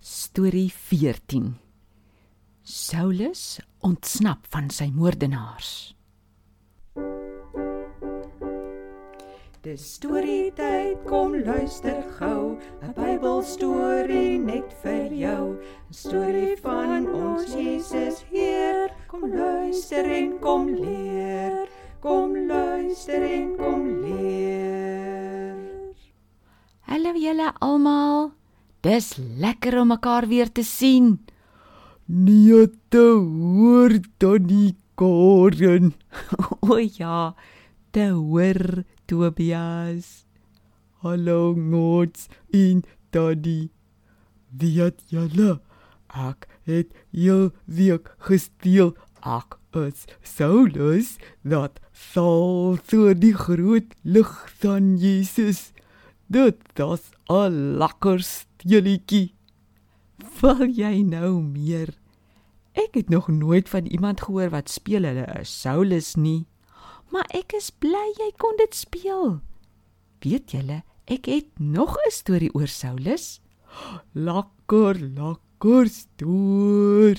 Storie 14. Saulus ontsnap van sy moordenaars. Dis storie tyd, kom luister gou, 'n Bybelstorie net vir jou. 'n Storie van ons Jesus Heer. Kom luister en kom leer. Kom luister en kom leer. Hallo julle almal. Dis lekker om mekaar weer te sien. Nee te hoor Donnie Karen. O ja, te hoor Tobias. Hallo Ngots in Daddy. Weet julle, ek het jou week gesteel. Ek is Saulus dat sal so die groot lig van Jesus. Dit was 'n lekker steeletjie. Wil jy nou meer? Ek het nog nooit van iemand gehoor wat speel hulle is Saulus nie. Maar ek is bly jy kon dit speel. Weet julle, ek het nog 'n storie oor Saulus. Lekker, lekker storie.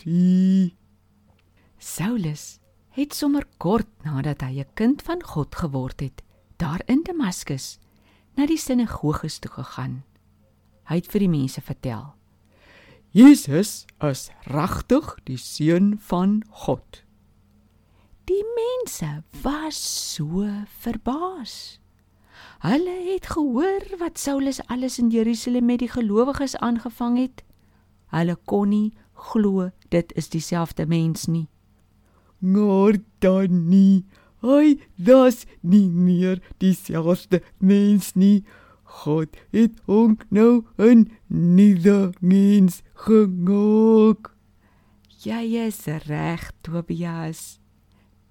Saulus het sommer kort nadat hy 'n kind van God geword het, daar in Damaskus na die sinagoges toe gegaan. Hy het vir die mense vertel: Jesus is regtig die seun van God. Die mense was so verbaas. Hulle het gehoor wat Saulus alles in Jerusalem met die gelowiges aangevang het. Hulle kon nie glo dit is dieselfde mens nie. Maar dan nie. Hy was nie meer dieselfde mens nie. God het hom nou 'n nuwe mens gemaak. Jy is reg, Tobias.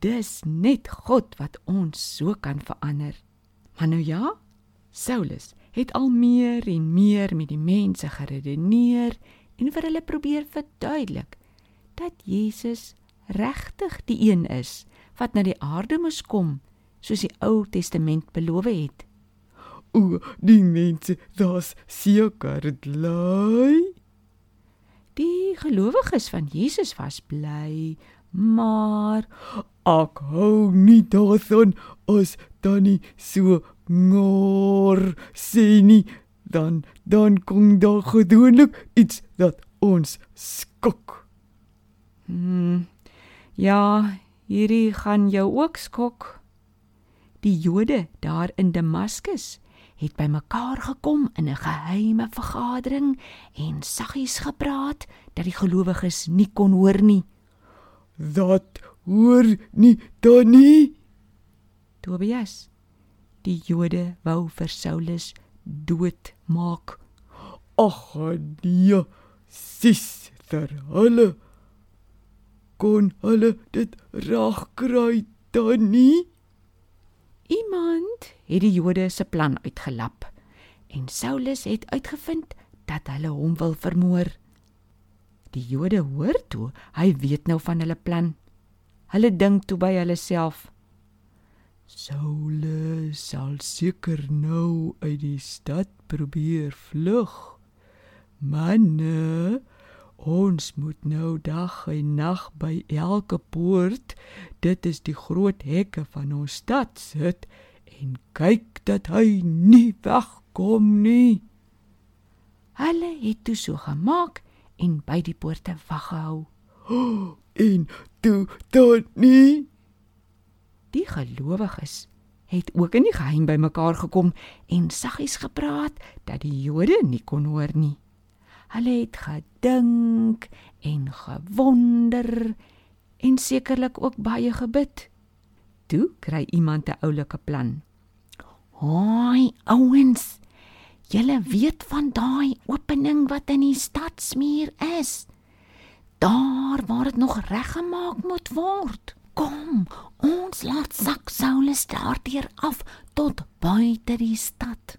Dis net God wat ons so kan verander. Maar nou ja, Saulus het al meer en meer met die mense geredeneer en vir hulle probeer verduidelik dat Jesus regtig die een is wat na die aarde moes kom soos die Ou Testament beloof het. O, die mense, daar's seker bly. Die gelowiges van Jesus was bly, maar Ek hou nie daarvan as dan nie so ngor sê nie. Dan dan kom daar gewoonlik iets dat ons skok. hmm, ja, hierdie gaan jou ook skok. Die Jode daar in Damaskus het bymekaar gekom in 'n geheime vergadering en saggies gepraat dat die gelowiges nie kon hoor nie. Dat hoor nie dan nie. Tobias, die Jode wou vir Saulus doodmaak. Ag nee, sister, hulle kon hulle dit reg kry dan nie. Iemand het die Jode se plan uitgelap en Saulus het uitgevind dat hulle hom wil vermoor. Die Jode hoor toe, hy weet nou van hulle plan. Hulle dink toe by hulle self: Saulus sal seker nou uit die stad probeer vlug. Manne, ons moet nou dag en nag by elke poort, dit is die groot hekke van ons stad sit en kyk dat hy nie wegkom nie. Hulle het toe so gemaak en by die poorte wag gehou. En toe dan nie. Die gelowiges het ook in die geheim bymekaar gekom en saggies gepraat dat die Jode nie kon hoor nie. Hulle het gedink en gewonder en sekerlik ook baie gebid. Toe kry iemand 'n oulike plan. "Hoi, ouens, julle weet van daai opening wat in die stadsmuur is? Daar waar dit nog reggemaak moet word." Kom, ons laat sak Saulus daardeur af tot buite die stad.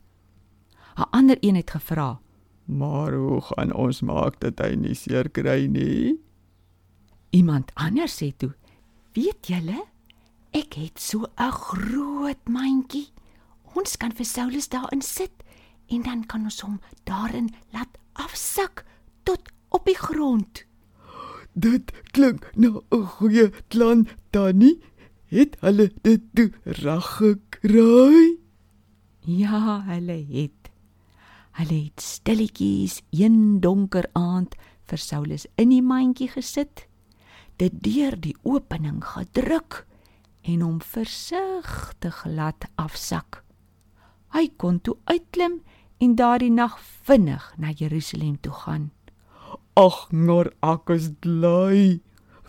'n Ander een het gevra: Maar hoe gaan ons maak dat hy nie seer kry nie? Iemand anders sê toe: "Weet julle, ek het so 'n groot mandjie. Ons kan vir Saulus daarin sit en dan kan ons hom daarin laat afsak tot rond. Dit klink nou 'n goeie plan, Tannie. Het hulle dit toe reg gekry? Ja, hulle het. Hulle het stilletjies een donker aand vir Saulus in die mandjie gesit, dit deur die opening gedruk en hom versigtig laat afsak. Hy kon toe uitklim en daardie nag vinnig na Jerusalem toe gaan. Ag, maar ek is bly.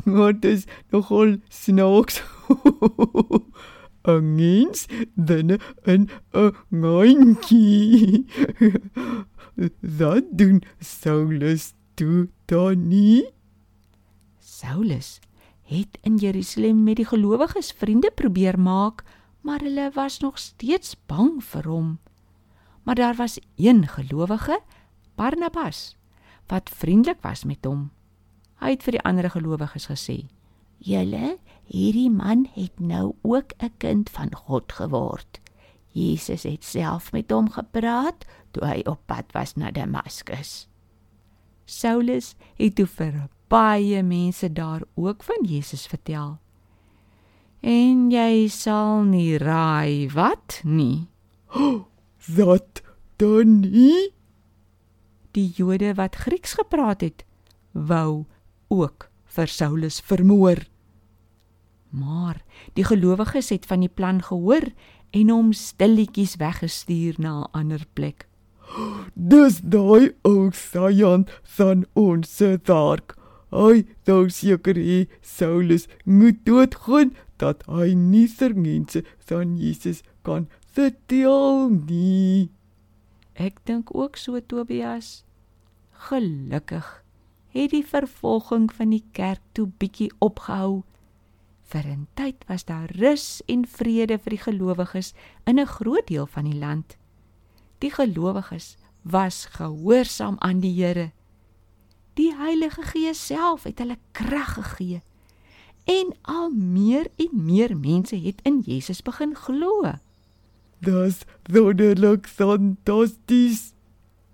Wat is nogal snaaks. 'n Mens dan 'n 'n mandjie. Dat doen Saulus toe dan nie? Saulus het in Jerusalem met die gelowiges vriende probeer maak, maar hulle was nog steeds bang vir hom. Maar daar was een gelowige, Barnabas, wat vriendelik was met hom. Hy het vir die ander gelowiges gesê: "Julle, hierdie man het nou ook 'n kind van God geword. Jesus het self met hom gepraat toe hy op pad was na Damaskus." Saulus het toe vir baie mense daar ook van Jesus vertel. En jy sal nie raai wat nie. Wat dan nie? Die Jode wat Grieks gepraat het, wou ook vir Saulus vermoor. Maar die gelowiges het van die plan gehoor en hom stilletjies weggestuur na 'n ander plek. Dis daai ou Sajan van ons dark. Hy sou seker hê Saulus moet doodgaan dat hy nie vir mense van Jesus kan vertel nie. Ek dink ook so Tobias. Gelukkig het die vervolging van die kerk toe bietjie opgehou. Vir 'n tyd was daar rus en vrede vir die gelowiges in 'n groot deel van die land. Die gelowiges was gehoorsaam aan die Here. Die Heilige Gees self het hulle krag gegee. En al meer en meer mense het in Jesus begin glo. Das wonderlik fantasties.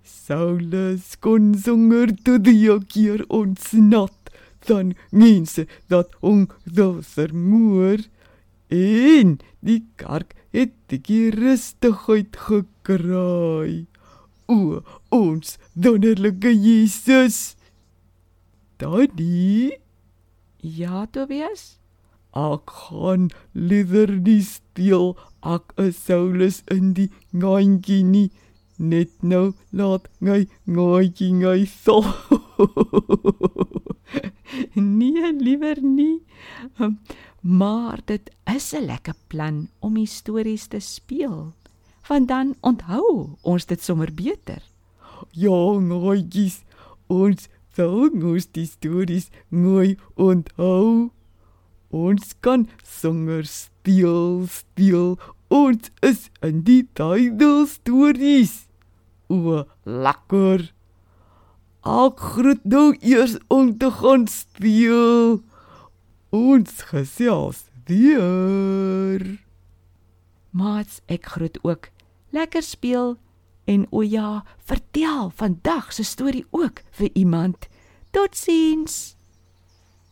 Saulus kon songer toe die keer ontsnap dan mense dat hom wil vermoor en die kerk het die rustigheid gekry. O, ons wonderlike Jesus. Daddy, Ja, Tobias. ek gaan liewer nie steel ek is Saulus in die ngaantjie nie. Net nou laat my ngaantjie ngai so. Nee, liewer nie. Maar dit is 'n lekker plan om stories te speel. Want dan onthou ons dit sommer beter. Ja, ngaatjies, ons sal mos die stories mooi onthou. Ons kan songer steel, steel. Ons is in die tydel stories. O, lekker. Ek groet nou eers om te gaan speel. Ons gesels weer. Maats, ek groet ook. Lekker speel en o ja, vertel vandag se storie ook vir iemand. Totsiens.